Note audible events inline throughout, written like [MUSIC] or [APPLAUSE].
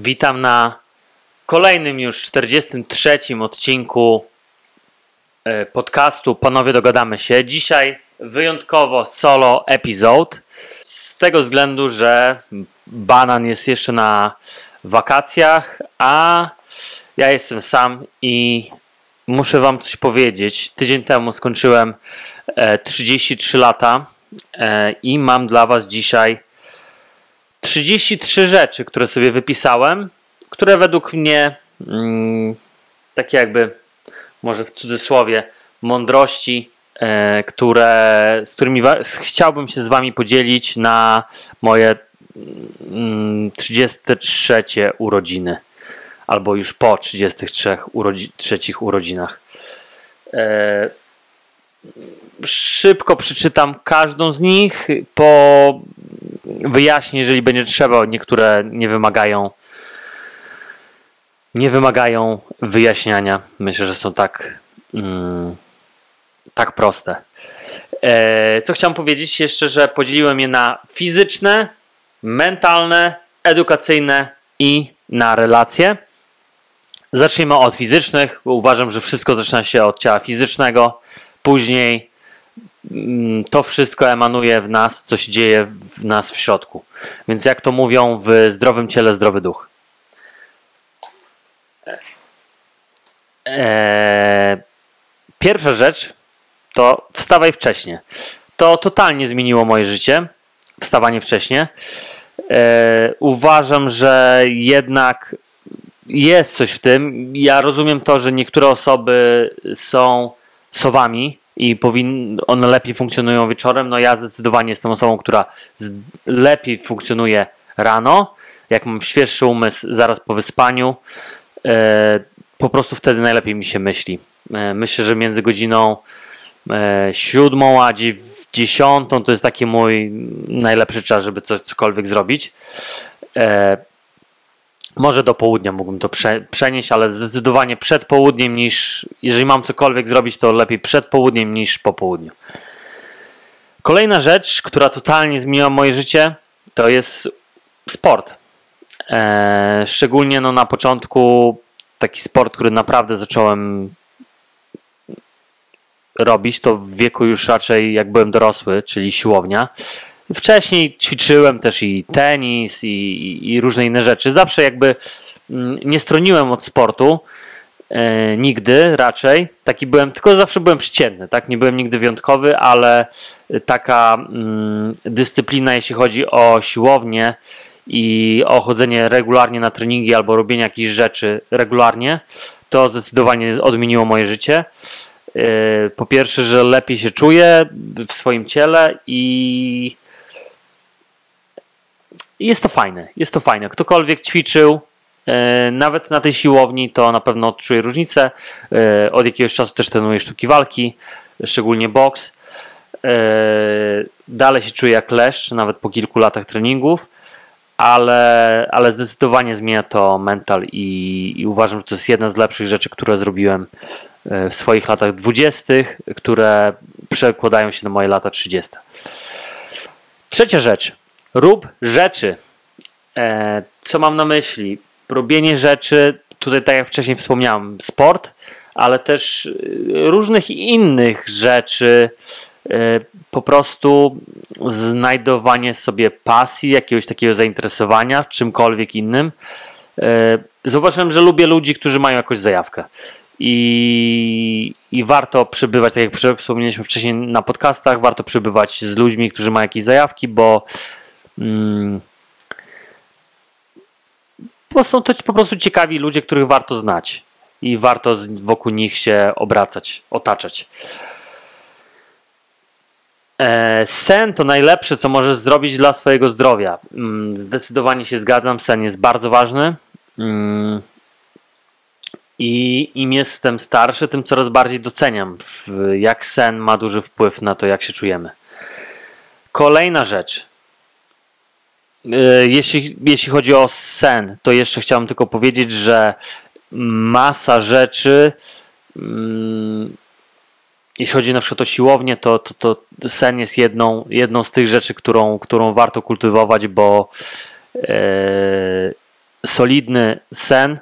Witam na kolejnym już 43 odcinku e, podcastu Panowie Dogadamy się. Dzisiaj wyjątkowo solo epizod z tego względu, że Banan jest jeszcze na wakacjach, a ja jestem sam i muszę Wam coś powiedzieć. Tydzień temu skończyłem 33 e, lata e, i mam dla Was dzisiaj 33 rzeczy, które sobie wypisałem, które według mnie mm, takie jakby, może w cudzysłowie, mądrości, e, które, z którymi chciałbym się z Wami podzielić na moje mm, 33 urodziny, albo już po 33 urodzi trzecich urodzinach. E, szybko przeczytam każdą z nich. Po wyjaśnię, jeżeli będzie trzeba. Niektóre nie wymagają nie wymagają wyjaśniania. Myślę, że są tak mm, tak proste. E, co chciałem powiedzieć jeszcze, że podzieliłem je na fizyczne, mentalne, edukacyjne i na relacje. Zacznijmy od fizycznych, bo uważam, że wszystko zaczyna się od ciała fizycznego. Później to wszystko emanuje w nas, co się dzieje w nas w środku. Więc jak to mówią, w zdrowym ciele zdrowy duch. Eee, pierwsza rzecz to wstawaj wcześnie. To totalnie zmieniło moje życie. Wstawanie wcześnie. Eee, uważam, że jednak jest coś w tym. Ja rozumiem to, że niektóre osoby są sowami i powin, one lepiej funkcjonują wieczorem. No ja zdecydowanie jestem osobą, która lepiej funkcjonuje rano. Jak mam świeższy umysł zaraz po wyspaniu, e, po prostu wtedy najlepiej mi się myśli. E, myślę, że między godziną e, siódmą a dziesiątą to jest taki mój najlepszy czas, żeby coś, cokolwiek zrobić. Może do południa mógłbym to prze, przenieść, ale zdecydowanie przed południem niż, jeżeli mam cokolwiek zrobić, to lepiej przed południem niż po południu. Kolejna rzecz, która totalnie zmieniła moje życie, to jest sport. Eee, szczególnie no, na początku taki sport, który naprawdę zacząłem robić, to w wieku już raczej jak byłem dorosły, czyli siłownia. Wcześniej ćwiczyłem też i tenis, i, i różne inne rzeczy. Zawsze jakby mm, nie stroniłem od sportu. E, nigdy raczej. Taki byłem, tylko zawsze byłem przeciętny, tak? Nie byłem nigdy wyjątkowy, ale taka mm, dyscyplina, jeśli chodzi o siłownię i o chodzenie regularnie na treningi albo robienie jakichś rzeczy regularnie, to zdecydowanie odmieniło moje życie. E, po pierwsze, że lepiej się czuję w swoim ciele i jest to fajne, jest to fajne. Ktokolwiek ćwiczył, e, nawet na tej siłowni, to na pewno odczuje różnicę. E, od jakiegoś czasu też trenuję sztuki walki, szczególnie boks. E, dalej się czuję jak leszcz, nawet po kilku latach treningów, ale, ale zdecydowanie zmienia to mental i, i uważam, że to jest jedna z lepszych rzeczy, które zrobiłem w swoich latach dwudziestych, które przekładają się na moje lata 30. Trzecia rzecz, Rób rzeczy. E, co mam na myśli? Robienie rzeczy, tutaj tak jak wcześniej wspomniałem, sport, ale też e, różnych innych rzeczy. E, po prostu znajdowanie sobie pasji, jakiegoś takiego zainteresowania czymkolwiek innym. Zauważyłem, że lubię ludzi, którzy mają jakąś zajawkę. I, I warto przybywać, tak jak wspomnieliśmy wcześniej na podcastach, warto przybywać z ludźmi, którzy mają jakieś zajawki, bo. Bo są to po prostu ciekawi ludzie, których warto znać i warto wokół nich się obracać, otaczać. E, sen to najlepsze, co możesz zrobić dla swojego zdrowia. Mm, zdecydowanie się zgadzam, sen jest bardzo ważny. Mm. I im jestem starszy, tym coraz bardziej doceniam, jak sen ma duży wpływ na to, jak się czujemy. Kolejna rzecz. E, jeśli, jeśli chodzi o sen, to jeszcze chciałem tylko powiedzieć, że masa rzeczy, mm, jeśli chodzi na przykład o siłownię, to, to, to sen jest jedną, jedną z tych rzeczy, którą, którą warto kultywować, bo e, solidny sen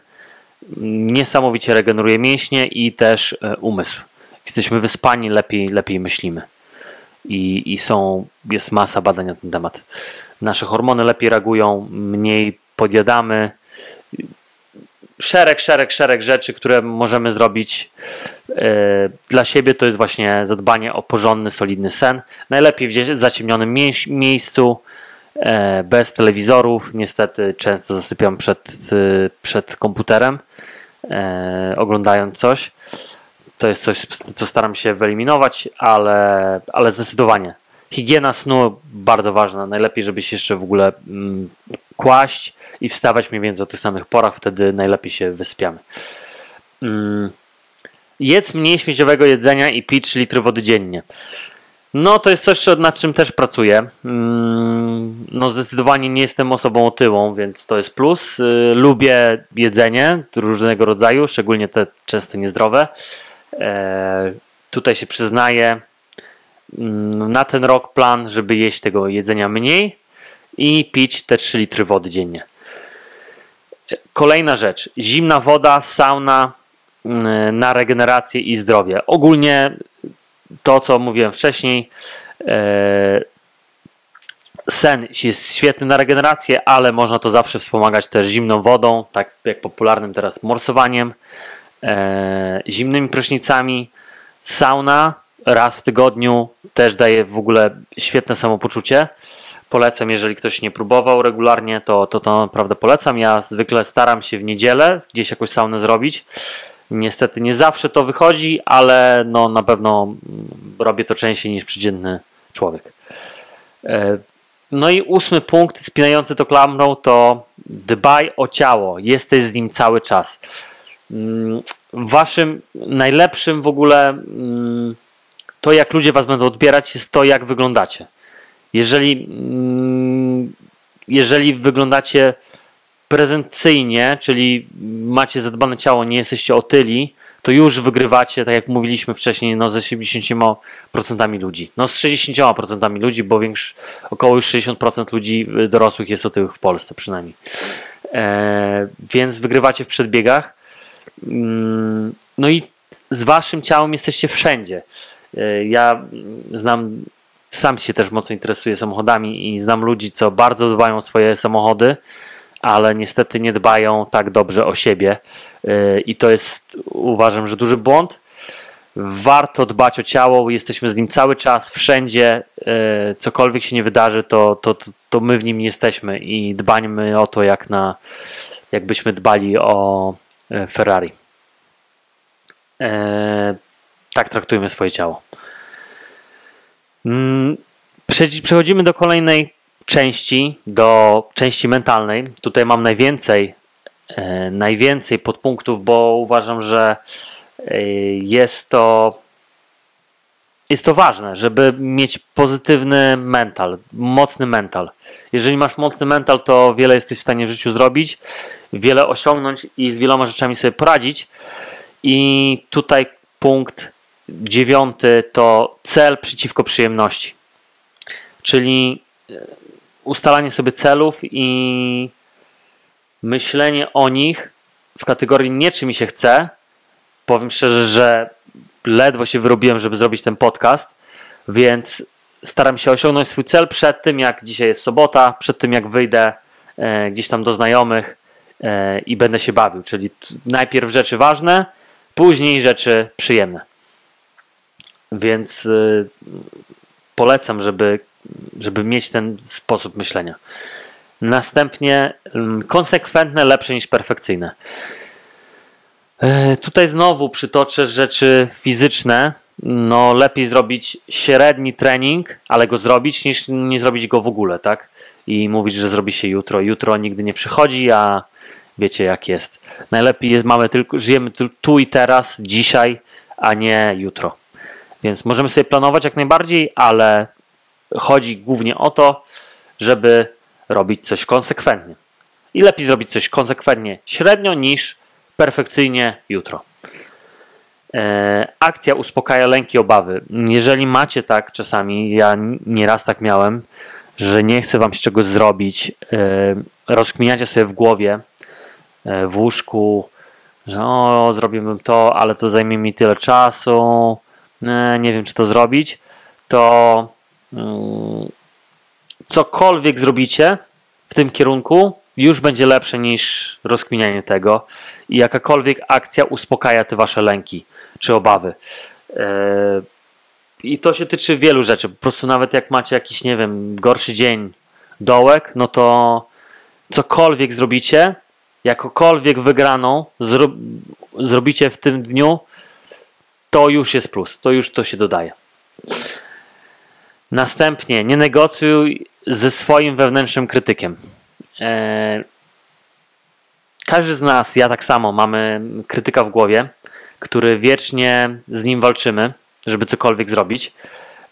niesamowicie regeneruje mięśnie i też e, umysł. Jesteśmy wyspani, lepiej, lepiej myślimy. I, I są, jest masa badań na ten temat. Nasze hormony lepiej reagują, mniej podjadamy. Szereg, szereg, szereg rzeczy, które możemy zrobić e, dla siebie, to jest właśnie zadbanie o porządny, solidny sen. Najlepiej w zaciemnionym miejscu, e, bez telewizorów. Niestety często zasypiam przed, przed komputerem e, oglądając coś. To jest coś, co staram się wyeliminować, ale, ale zdecydowanie. Higiena snu bardzo ważna. Najlepiej, żeby się jeszcze w ogóle mm, kłaść i wstawać mniej więcej o tych samych porach, wtedy najlepiej się wyspiamy. Mm. Jedz mniej śmieciowego jedzenia i pić 3 litry wody dziennie. No, to jest coś, nad czym też pracuję. Mm, no, zdecydowanie nie jestem osobą otyłą, więc to jest plus. Y, lubię jedzenie różnego rodzaju, szczególnie te często niezdrowe. E, tutaj się przyznaję, na ten rok plan, żeby jeść tego jedzenia mniej i pić te 3 litry wody dziennie. Kolejna rzecz, zimna woda, sauna mm, na regenerację i zdrowie. Ogólnie to, co mówiłem wcześniej, e, sen jest świetny na regenerację, ale można to zawsze wspomagać też zimną wodą, tak jak popularnym teraz morsowaniem, e, zimnymi prysznicami, sauna raz w tygodniu też daje w ogóle świetne samopoczucie. Polecam, jeżeli ktoś nie próbował regularnie, to, to to naprawdę polecam. Ja zwykle staram się w niedzielę gdzieś jakąś saunę zrobić. Niestety nie zawsze to wychodzi, ale no na pewno robię to częściej niż przeciętny człowiek. E, no i ósmy punkt, spinający to klamrą, to dbaj o ciało. Jesteś z nim cały czas. Mm, waszym najlepszym w ogóle mm, to, jak ludzie was będą odbierać, jest to, jak wyglądacie. Jeżeli, mm, jeżeli wyglądacie prezencyjnie, czyli macie zadbane ciało, nie jesteście otyli, to już wygrywacie, tak jak mówiliśmy wcześniej, no ze 70% ludzi. No z 60% ludzi, bo większy, około już 60% ludzi y, dorosłych jest otyłych w Polsce przynajmniej. E, więc wygrywacie w przedbiegach. Mm, no i z waszym ciałem jesteście wszędzie. E, ja znam, sam się też mocno interesuję samochodami i znam ludzi, co bardzo dbają o swoje samochody ale niestety nie dbają tak dobrze o siebie y, i to jest uważam, że duży błąd. Warto dbać o ciało, jesteśmy z nim cały czas, wszędzie, y, cokolwiek się nie wydarzy, to, to, to my w nim jesteśmy i dbańmy o to, jak na, jakbyśmy dbali o Ferrari. Tak traktujmy swoje ciało. Mm, przechodzimy do kolejnej części, do części mentalnej. Tutaj mam najwięcej, e, najwięcej podpunktów, bo uważam, że e, jest to jest to ważne, żeby mieć pozytywny mental, mocny mental. Jeżeli masz mocny mental, to wiele jesteś w stanie w życiu zrobić, wiele osiągnąć i z wieloma rzeczami sobie poradzić. I tutaj punkt dziewiąty to cel przeciwko przyjemności. Czyli ustalanie sobie celów i myślenie o nich w kategorii nie czy mi się chce. Powiem szczerze, że ledwo się wyrobiłem, żeby zrobić ten podcast, więc staram się osiągnąć swój cel przed tym, jak dzisiaj jest sobota, przed tym, jak wyjdę e, gdzieś tam do znajomych e, i będę się bawił. Czyli najpierw rzeczy ważne, później rzeczy przyjemne. Więc e, polecam, żeby żeby mieć ten sposób myślenia. Następnie mm, konsekwentne, lepsze niż perfekcyjne. E, tutaj znowu przytoczę rzeczy fizyczne. No, lepiej zrobić średni trening, ale go zrobić, niż nie zrobić go w ogóle, tak? I mówić, że zrobi się jutro. Jutro nigdy nie przychodzi, a wiecie jak jest. Najlepiej jest, mamy tylko, żyjemy tu i teraz, dzisiaj, a nie jutro. Więc możemy sobie planować jak najbardziej, ale chodzi głównie o to, żeby robić coś konsekwentnie. I lepiej zrobić coś konsekwentnie średnio niż perfekcyjnie jutro. E, akcja uspokaja lęki, obawy. Jeżeli macie tak czasami, ja nieraz tak miałem, że nie chcę wam z czegoś zrobić, e, rozkminiacie sobie w głowie, e, w łóżku, że o, zrobiłbym to, ale to zajmie mi tyle czasu, nie wiem czy to zrobić, to mm, cokolwiek zrobicie w tym kierunku, już będzie lepsze niż rozkminianie tego i jakakolwiek akcja uspokaja te wasze lęki czy obawy. I to się tyczy wielu rzeczy. Po prostu nawet jak macie jakiś, nie wiem, gorszy dzień, dołek, no to cokolwiek zrobicie, jakokolwiek wygraną zro zrobicie w tym dniu, to już jest plus, to już to się dodaje. Następnie nie negocjuj ze swoim wewnętrznym krytykiem. Eee, każdy z nas, ja tak samo, mamy krytyka w głowie, który wiecznie z nim walczymy, żeby cokolwiek zrobić.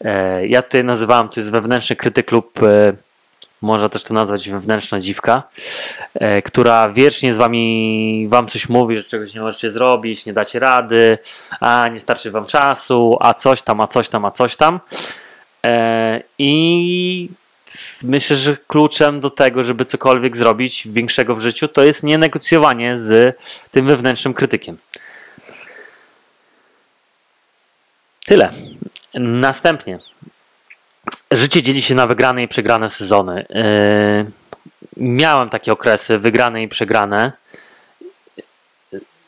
Eee, ja tutaj nazywałem, to jest wewnętrzny krytyk lub e, można też to nazwać wewnętrzna dziwka, e, która wiecznie z wami wam coś mówi, że czegoś nie możecie zrobić, nie dacie rady, a nie starczy wam czasu, a coś tam, a coś tam, a coś tam. E, I myślę, że kluczem do tego, żeby cokolwiek zrobić większego w życiu, to jest nie negocjowanie z tym wewnętrznym krytykiem. Tyle. Następnie, życie dzieli się na wygrane i przegrane sezony. Yy, miałem takie okresy, wygrane i przegrane.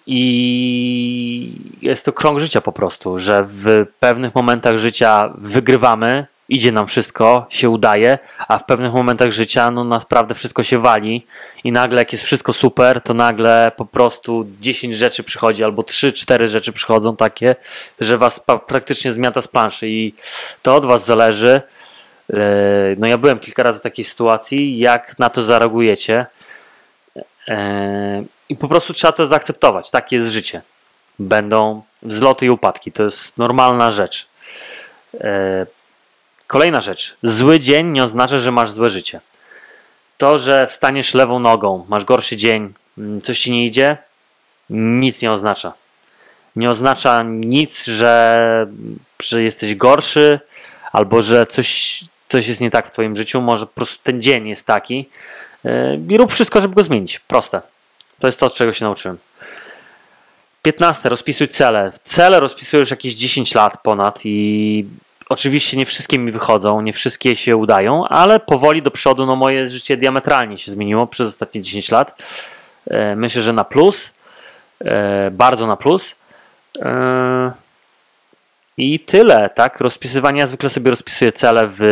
I jest to krąg życia po prostu, że w pewnych momentach życia wygrywamy, idzie nam wszystko, się udaje, a w pewnych momentach życia no naprawdę wszystko się wali i nagle jak jest wszystko super, to nagle po prostu 10 rzeczy przychodzi albo 3-4 rzeczy przychodzą takie, że was praktycznie zmiata z planszy i to od was zależy, no ja byłem kilka razy w takiej sytuacji, jak na to zareagujecie e, i po prostu trzeba to zaakceptować. Takie jest życie. Będą wzloty i upadki. To jest normalna rzecz. E, kolejna rzecz. Zły dzień nie oznacza, że masz złe życie. To, że wstaniesz lewą nogą, masz gorszy dzień, mm, coś ci nie idzie, nic nie oznacza. Nie oznacza nic, że, że jesteś gorszy, albo że coś, coś jest nie tak w Twoim życiu, może po prostu ten dzień jest taki e, i rób wszystko, żeby go zmienić. Proste. To jest to, czego się nauczyłem. 15. Rozpisuj cele. Cele rozpisuję już jakieś 10 lat ponad i oczywiście nie wszystkie mi wychodzą, nie wszystkie się udają, ale powoli do przodu no moje życie diametralnie się zmieniło przez ostatnie 10 lat. E, myślę, że na plus. E, bardzo na plus. I tyle, tak? Rozpisywanie, ja zwykle sobie rozpisuję cele w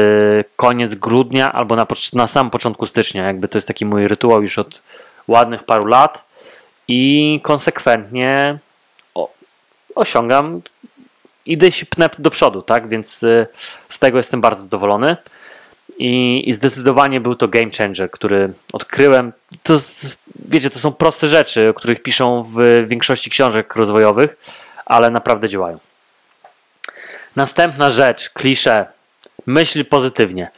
koniec grudnia albo na, na samym początku stycznia. Jakby to jest taki mój rytuał już od ładnych paru lat i konsekwentnie osiągam, idę się pnę do przodu, tak? Więc y, z tego jestem bardzo zadowolony. I, I, zdecydowanie był to game changer, który odkryłem. To, wiecie, to są proste rzeczy, o których piszą w większości książek rozwojowych, ale naprawdę działają. Następna rzecz, klisze. Myśl pozytywnie.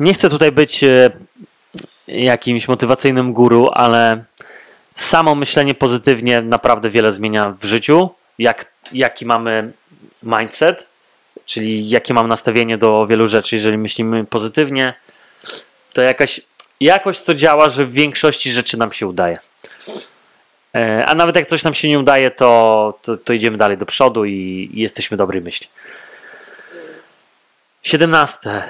Nie chcę tutaj być e, jakimś motywacyjnym guru, ale samo myślenie pozytywnie naprawdę wiele zmienia w życiu. Jak, jaki mamy mindset, czyli jakie mam nastawienie do wielu rzeczy, jeżeli myślimy pozytywnie, to jakaś jakoś to działa, że w większości rzeczy nam się udaje. E, a nawet jak coś nam się nie udaje, to, to, to idziemy dalej do przodu i, i jesteśmy dobrej myśli. 17.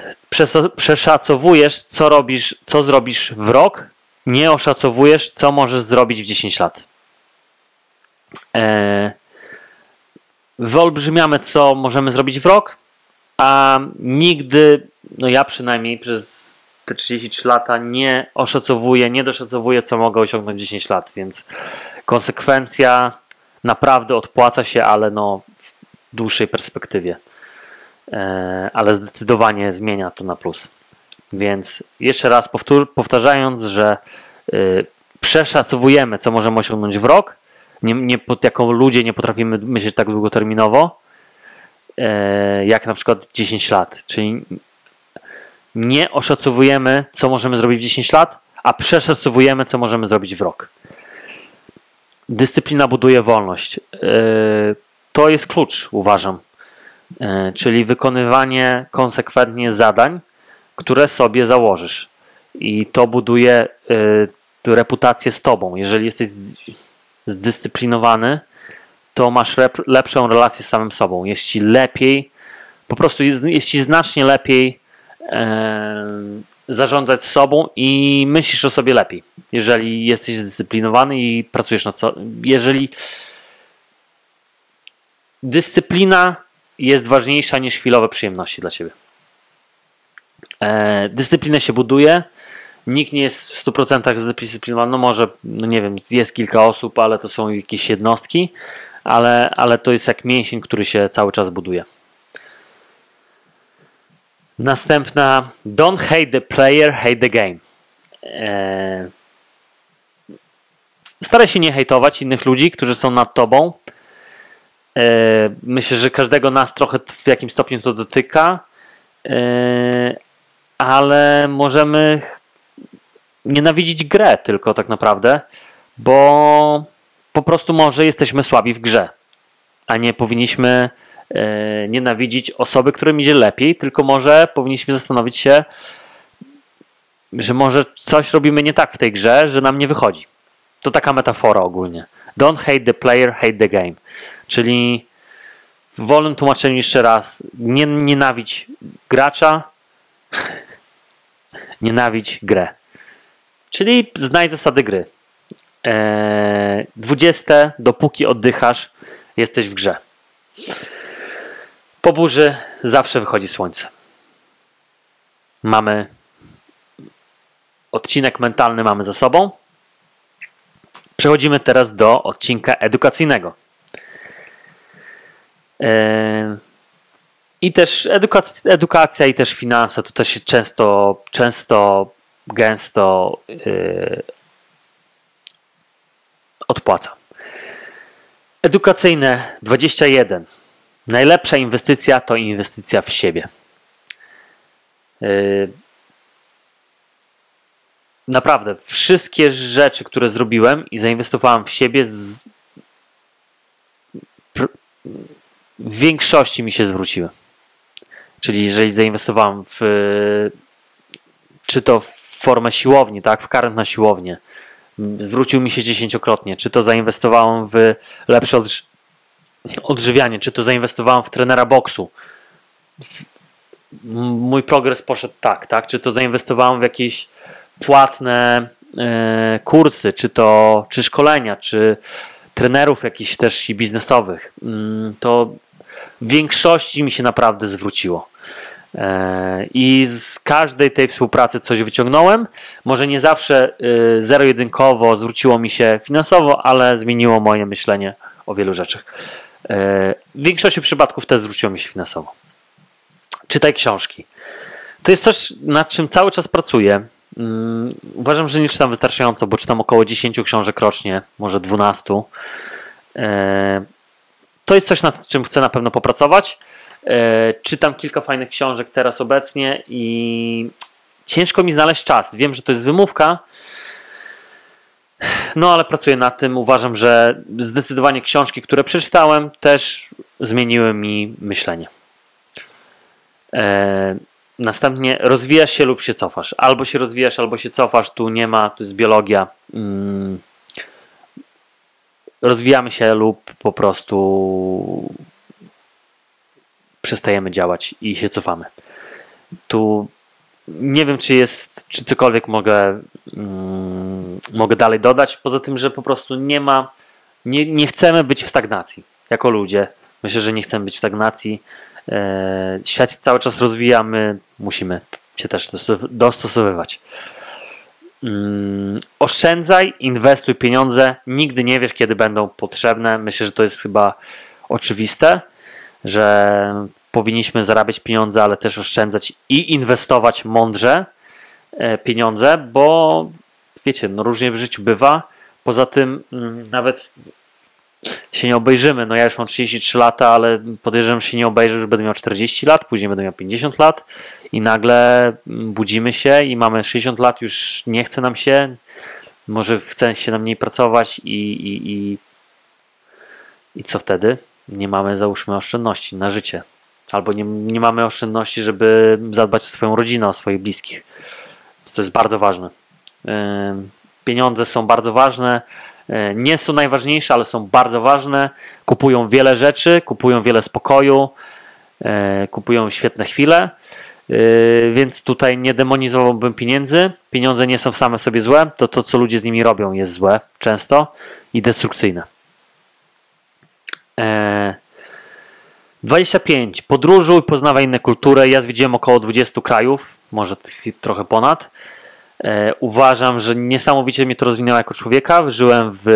Przeszacowujesz, co robisz, co zrobisz w rok, nie oszacowujesz, co możesz zrobić w 10 lat. E, wyolbrzymiamy, co możemy zrobić w rok, a nigdy, no ja przynajmniej przez te 33 lata nie oszacowuję, nie doszacowuję, co mogę osiągnąć w 10 lat, więc konsekwencja naprawdę odpłaca się, ale no w dłuższej perspektywie. E, ale zdecydowanie zmienia to na plus. Więc jeszcze raz powtór, powtarzając, że y, przeszacowujemy, co możemy osiągnąć w rok, nie, nie, jako ludzie nie potrafimy myśleć tak długoterminowo, e, jak na przykład 10 lat. Czyli nie oszacowujemy, co możemy zrobić w 10 lat, a przeszacowujemy, co możemy zrobić w rok. Dyscyplina buduje wolność. E, to jest klucz, uważam. E, czyli wykonywanie konsekwentnie zadań, które sobie założysz. I to buduje e, reputację z tobą. Jeżeli jesteś zdyscyplinowany, to masz lepszą relację z samym sobą. Jest ci lepiej, po prostu jest, jest ci znacznie lepiej zarządzać sobą i myślisz o sobie lepiej. Jeżeli jesteś zdyscyplinowany i pracujesz nad sobą. Jeżeli dyscyplina jest ważniejsza niż chwilowe przyjemności dla ciebie. E, dyscyplinę się buduje. Nikt nie jest w 100% zdyscyplinowany. No może, no nie wiem, jest kilka osób, ale to są jakieś jednostki, ale, ale to jest jak mięsień, który się cały czas buduje. Następna Don't hate the player, hate the game. Eee, staraj się nie hejtować innych ludzi, którzy są nad tobą. Eee, myślę, że każdego nas trochę w jakimś stopniu to dotyka, eee, ale możemy nienawidzić grę tylko tak naprawdę, bo po prostu może jesteśmy słabi w grze, a nie powinniśmy E, nienawidzić osoby, którym idzie lepiej, tylko może powinniśmy zastanowić się, że może coś robimy nie tak w tej grze, że nam nie wychodzi. To taka metafora ogólnie. Don't hate the player, hate the game. Czyli w wolnym tłumaczeniu jeszcze raz, nie nienawidź gracza, [LAUGHS] nienawidź grę. Czyli znaj zasady gry. Eee, 20. Dopóki oddychasz, jesteś w grze. Po burzy zawsze wychodzi słońce. Mamy odcinek mentalny mamy za sobą. Przechodzimy teraz do odcinka edukacyjnego. Yy, I też edukacja, edukacja i też finanse też się często, często gęsto yy, odpłaca. Edukacyjne 21. Najlepsza inwestycja to inwestycja w siebie. Yy, naprawdę, wszystkie rzeczy, które zrobiłem i zainwestowałem w siebie, z... w większości mi się zwróciły. Czyli jeżeli zainwestowałem w czy to w formę siłowni, tak, w karent na siłownię, zwrócił mi się dziesięciokrotnie, czy to zainwestowałem w lepsze odżywianie, czy to zainwestowałem w trenera boksu. Mój progres poszedł tak, tak? Czy to zainwestowałem w jakieś płatne e, kursy, czy to czy szkolenia, czy trenerów jakichś też i biznesowych. Mm, to w większości mi się naprawdę zwróciło. E, I z każdej tej współpracy coś wyciągnąłem. Może nie zawsze e, zero-jedynkowo zwróciło mi się finansowo, ale zmieniło moje myślenie o wielu rzeczach. E, w większości przypadków też zwróciło mi się finansowo. Czytaj książki. To jest coś, nad czym cały czas pracuję. Mm, uważam, że nie czytam wystarczająco, bo czytam około 10 książek rocznie, może 12. E, to jest coś, nad czym chcę na pewno popracować. E, czytam kilka fajnych książek teraz obecnie i ciężko mi znaleźć czas. Wiem, że to jest wymówka, no ale pracuję nad tym. Uważam, że zdecydowanie książki, które przeczytałem, też zmieniły mi myślenie. E, następnie rozwijasz się lub się cofasz. Albo się rozwijasz, albo się cofasz. Tu nie ma, to jest biologia. Mm. Rozwijamy się lub po prostu przestajemy działać i się cofamy. Tu nie wiem, czy jest, czy cokolwiek mogę, mm, mogę dalej dodać, poza tym, że po prostu nie ma, nie, nie chcemy być w stagnacji jako ludzie. Myślę, że nie chcemy być w stagnacji. E, świat cały czas rozwija, my musimy się też dostosowywać. Mm, oszczędzaj, inwestuj pieniądze. Nigdy nie wiesz, kiedy będą potrzebne. Myślę, że to jest chyba oczywiste, że powinniśmy zarabiać pieniądze, ale też oszczędzać i inwestować mądrze e, pieniądze, bo wiecie, no różnie w życiu bywa. Poza tym mm, nawet się nie obejrzymy. No ja już mam 33 lata, ale podejrzewam, że się nie obejrzę, już będę miał 40 lat, później będę miał 50 lat i nagle mm, budzimy się i mamy 60 lat, już nie chce nam się, może chce się nam mniej pracować i, i, i, i co wtedy? Nie mamy, załóżmy, oszczędności na życie albo nie, nie mamy oszczędności, żeby zadbać o swoją rodzinę, o swoich bliskich. Więc to jest bardzo ważne. Pieniądze są bardzo ważne. E, nie są najważniejsze, ale są bardzo ważne. Kupują wiele rzeczy, kupują wiele spokoju, e, kupują świetne chwile. E, więc tutaj nie demonizowałbym pieniędzy. Pieniądze nie są same sobie złe. To to, co ludzie z nimi robią, jest złe często i destrukcyjne. 25. Podróżuj, poznawaj inne kultury. Ja zwiedziłem około 20 krajów, może trochę ponad. E, uważam, że niesamowicie mnie to rozwinęło jako człowieka. Żyłem w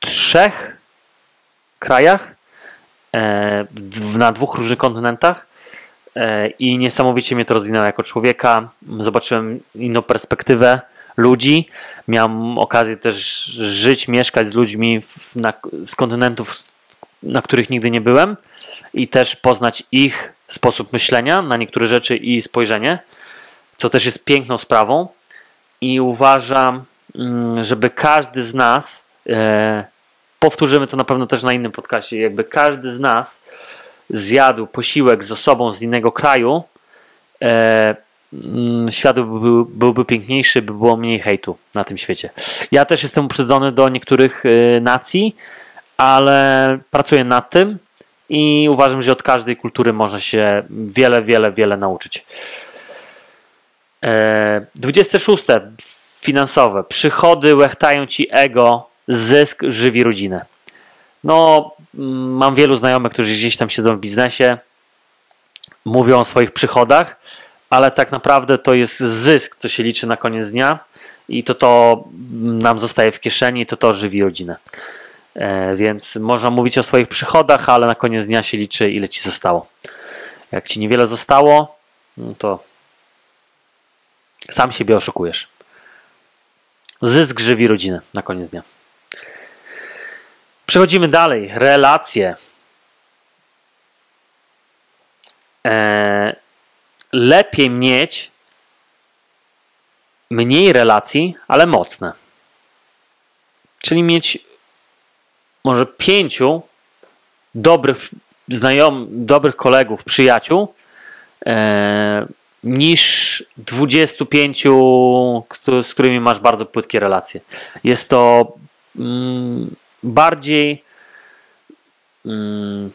trzech krajach e, na dwóch różnych kontynentach e, i niesamowicie mnie to rozwinęło jako człowieka. Zobaczyłem inną perspektywę ludzi. Miałem okazję też żyć, mieszkać z ludźmi z kontynentów, na których nigdy nie byłem i też poznać ich sposób myślenia na niektóre rzeczy i spojrzenie co też jest piękną sprawą. I uważam, mm, żeby każdy z nas, e, powtórzymy to na pewno też na innym podcaście, jakby każdy z nas zjadł posiłek z osobą z innego kraju, e, mm, świat byłby, byłby piękniejszy, by było mniej hejtu na tym świecie. Ja też jestem uprzedzony do niektórych e, nacji, ale pracuję nad tym i uważam, że od każdej kultury można się wiele, wiele, wiele nauczyć. 26. E, finansowe. Przychody łechtają ci ego, zysk żywi rodzinę. No, mm, mam wielu znajomych, którzy gdzieś tam siedzą w biznesie, mówią o swoich przychodach, ale tak naprawdę to jest zysk, co się liczy na koniec dnia i to to nam zostaje w kieszeni, to to żywi rodzinę. E, więc można mówić o swoich przychodach, ale na koniec dnia się liczy, ile ci zostało. Jak ci niewiele zostało, no to sam siebie oszukujesz. Zysk żywi rodzinę na koniec dnia. Przechodzimy dalej. Relacje. Eee, lepiej mieć mniej relacji, ale mocne. Czyli mieć może pięciu dobrych znajomych, dobrych kolegów, przyjaciół, e, niż 25, z którymi masz bardzo płytkie relacje. Jest to mm, bardziej mm,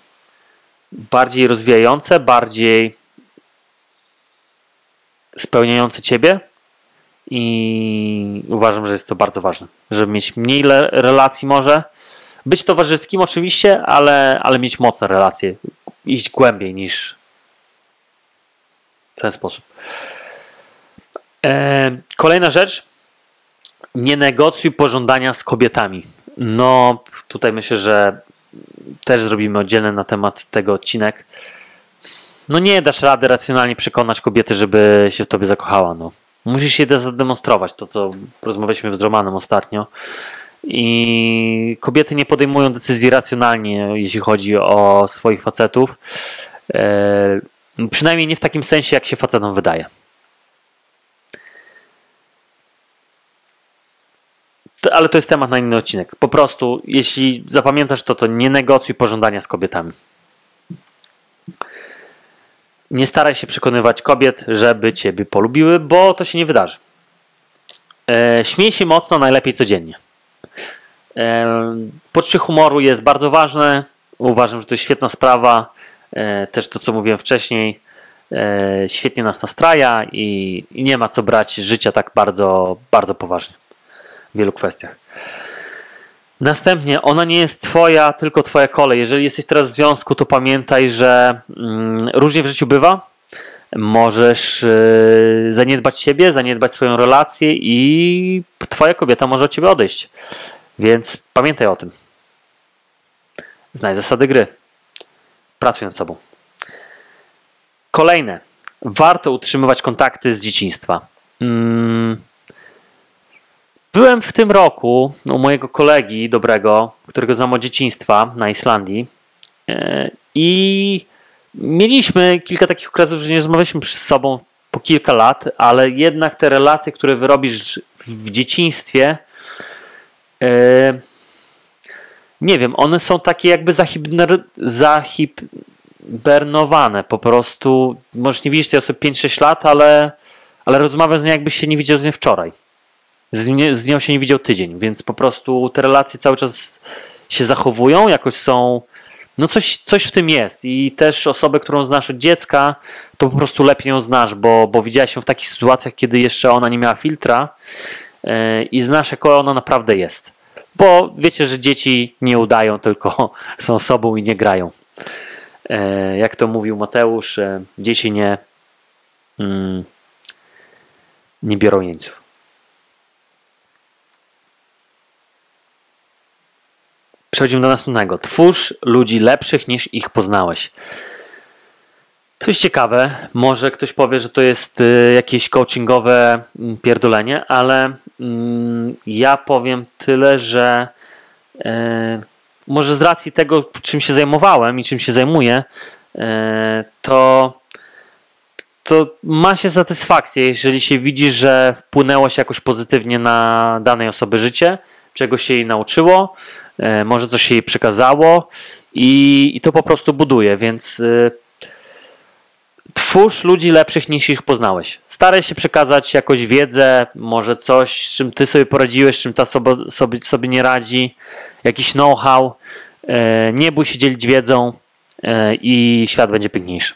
bardziej rozwijające, bardziej spełniające ciebie i uważam, że jest to bardzo ważne, żeby mieć mniej relacji może, być towarzyskim oczywiście, ale, ale mieć mocne relacje, iść głębiej niż ten sposób. E, kolejna rzecz. Nie negocjuj pożądania z kobietami. No, tutaj myślę, że też zrobimy oddzielny na temat tego odcinek. No nie dasz rady racjonalnie przekonać kobiety, żeby się w tobie zakochała. No. Musisz się zademonstrować, to co rozmawialiśmy z Romanem ostatnio. I kobiety nie podejmują decyzji racjonalnie, jeśli chodzi o swoich facetów. E, Przynajmniej nie w takim sensie, jak się facetom wydaje. ale to jest temat na inny odcinek. Po prostu, jeśli zapamiętasz to, to nie negocjuj pożądania z kobietami. Nie staraj się przekonywać kobiet, żeby ciebie polubiły, bo to się nie wydarzy. E, śmiej się mocno, najlepiej codziennie. E, poczucie humoru jest bardzo ważne. Uważam, że to jest świetna sprawa. E, też to, co mówiłem wcześniej, e, świetnie nas nastraja i, nie ma co brać życia tak bardzo, bardzo poważnie w wielu kwestiach. Następnie, ona nie jest twoja, tylko twoja kolej. Jeżeli jesteś teraz w związku, to pamiętaj, że mm, różnie w życiu bywa. Możesz y, zaniedbać siebie, zaniedbać swoją relację i twoja kobieta może od ciebie odejść. Więc pamiętaj o tym. Znaj zasady gry. Pracuj nad sobą. Kolejne. Warto utrzymywać kontakty z dzieciństwa. Mm. Byłem w tym roku u mojego kolegi dobrego, którego znam od dzieciństwa na Islandii e, i mieliśmy kilka takich okresów, że nie rozmawialiśmy z sobą po kilka lat, ale jednak te relacje, które wyrobisz w dzieciństwie, e, nie wiem, one są takie jakby zahibernowane po prostu. Możesz nie widzieć tej osoby 5-6 lat, ale, ale rozmawiasz z nią jakbyś się nie widział z nią wczoraj. z, nie, z nią się nie widział tydzień, więc po prostu te relacje cały czas się zachowują, jakoś są. No coś, coś w tym jest. I też osobę, którą znasz od dziecka, to po prostu lepiej ją znasz, bo, bo widziałeś ją w takich sytuacjach, kiedy jeszcze ona nie miała filtra yy, i znasz, jako ona naprawdę jest. Bo wiecie, że dzieci nie udają, tylko [LAUGHS] są sobą i nie grają. Yy, jak to mówił Mateusz, dzieci nie, mm, nie biorą jeńców. Przechodzimy do następnego. Twórz ludzi lepszych niż ich poznałeś. To jest ciekawe. Może ktoś powie, że to jest y, jakieś coachingowe mm, pierdolenie, ale ja powiem tyle, że y, może z racji tego, czym się zajmowałem i czym się zajmuję, y, to, to ma się satysfakcję, jeżeli się widzi, że wpłynęło się jakoś pozytywnie na danej osoby życie, czegoś się jej nauczyło, E, może coś się jej przekazało i, i to po prostu buduje, więc twórz ludzi lepszych niż ich poznałeś. Staraj się przekazać jakoś wiedzę, może coś, z czym ty sobie poradziłeś, z czym ta osoba sobie, sobie nie radzi, jakiś know-how. E, nie bój się dzielić wiedzą e, i świat będzie piękniejszy.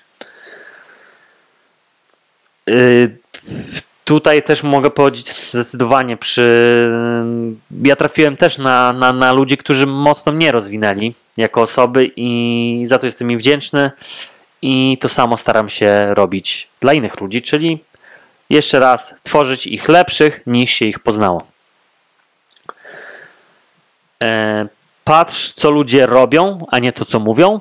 Y, Tutaj też mogę powiedzieć zdecydowanie przy. Ja trafiłem też na, na, na ludzi, którzy mocno mnie rozwinęli jako osoby i za to jestem im wdzięczny. I to samo staram się robić dla innych ludzi, czyli jeszcze raz tworzyć ich lepszych niż się ich poznało. E, patrz, co ludzie robią, a nie to, co mówią.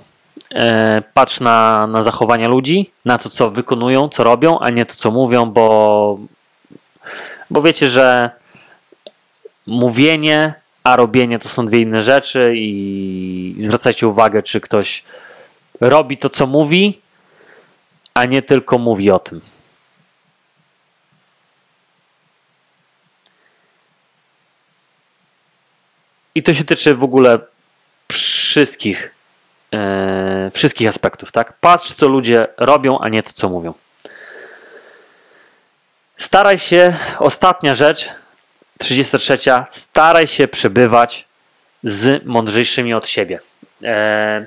E, patrz na, na zachowania ludzi, na to, co wykonują, co robią, a nie to, co mówią, bo bo wiecie, że mówienie, a robienie to są dwie inne rzeczy i zwracajcie uwagę, czy ktoś robi to, co mówi, a nie tylko mówi o tym. I to się tyczy w ogóle wszystkich, yy, wszystkich aspektów, tak? Patrz, co ludzie robią, a nie to, co mówią. Staraj się, ostatnia rzecz, 33. Staraj się przebywać z mądrzejszymi od siebie. E,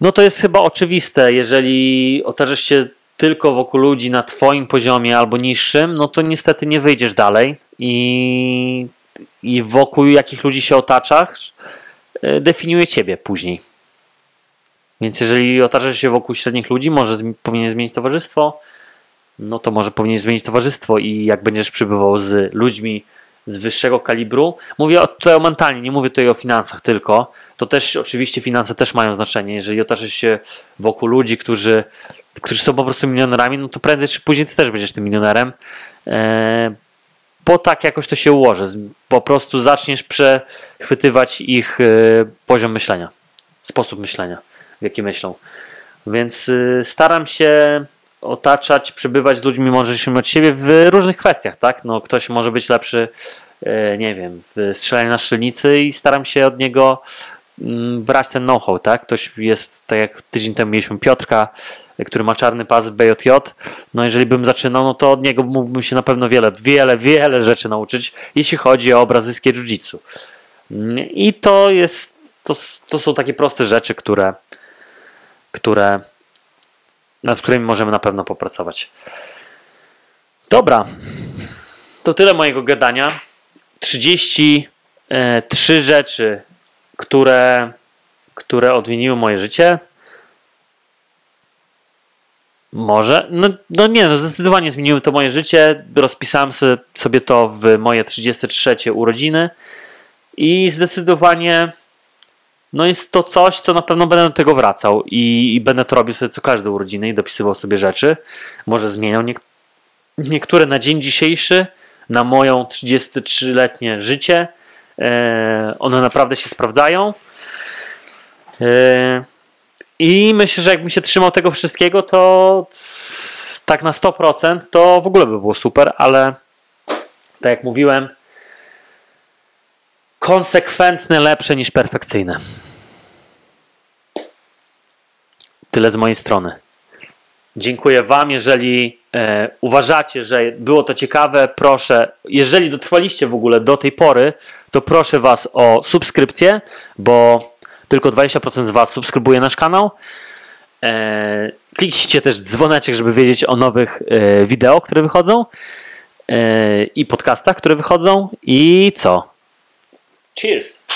no to jest chyba oczywiste, jeżeli otarzysz się tylko wokół ludzi na Twoim poziomie albo niższym, no to niestety nie wyjdziesz dalej i, i wokół jakich ludzi się otaczasz, e, definiuje Ciebie później. Więc jeżeli otarzasz się wokół średnich ludzi, może powinien zmienić towarzystwo, no to może powinien zmienić towarzystwo i jak będziesz przybywał z ludźmi z wyższego kalibru, mówię tutaj o mentalnie, nie mówię tutaj o finansach tylko, to też oczywiście finanse też mają znaczenie. Jeżeli otaczasz się wokół ludzi, którzy, którzy są po prostu milionerami, no to prędzej czy później ty też będziesz tym milionerem, e, bo tak jakoś to się ułoży. Po prostu zaczniesz przechwytywać ich e, poziom myślenia, sposób myślenia, w jaki myślą. Więc e, staram się otaczać, przebywać z ludźmi mądrzejszymi od siebie w różnych kwestiach, tak? No, ktoś może być lepszy, e, nie wiem, w strzelaniu na strzelnicy i staram się od niego brać ten know-how, tak? Ktoś jest, tak jak tydzień temu mieliśmy Piotrka, który ma czarny pas w BJJ, no jeżeli bym zaczynał, no to od niego mógłbym się na pewno wiele, wiele, wiele rzeczy nauczyć, jeśli chodzi o brazylijskie jiu-jitsu. I to jest, to, to są takie proste rzeczy, które, które nad którymi możemy na pewno popracować. Dobra, to tyle mojego gadania. 33 rzeczy, które, które odmieniły moje życie. Może. No, no nie, no zdecydowanie zmieniły to moje życie. Rozpisałem sobie to w moje 33 urodziny i zdecydowanie no jest to coś, co na pewno będę do tego wracał i, i będę to robił sobie co każde urodziny i dopisywał sobie rzeczy. Może zmieniał nie, niektóre na dzień dzisiejszy, na moją 33-letnie życie. E, one naprawdę się sprawdzają. E, I myślę, że jakbym się trzymał tego wszystkiego, to tak na 100% to w ogóle by było super, ale tak jak mówiłem, konsekwentne lepsze niż perfekcyjne. Tyle z mojej strony. Dziękuję Wam. Jeżeli e, uważacie, że było to ciekawe, proszę, jeżeli dotrwaliście w ogóle do tej pory, to proszę Was o subskrypcję, bo tylko 20% z Was subskrybuje nasz kanał. E, kliknijcie też dzwoneczek, żeby wiedzieć o nowych e, wideo, które wychodzą e, i podcastach, które wychodzą. I co? Cheers!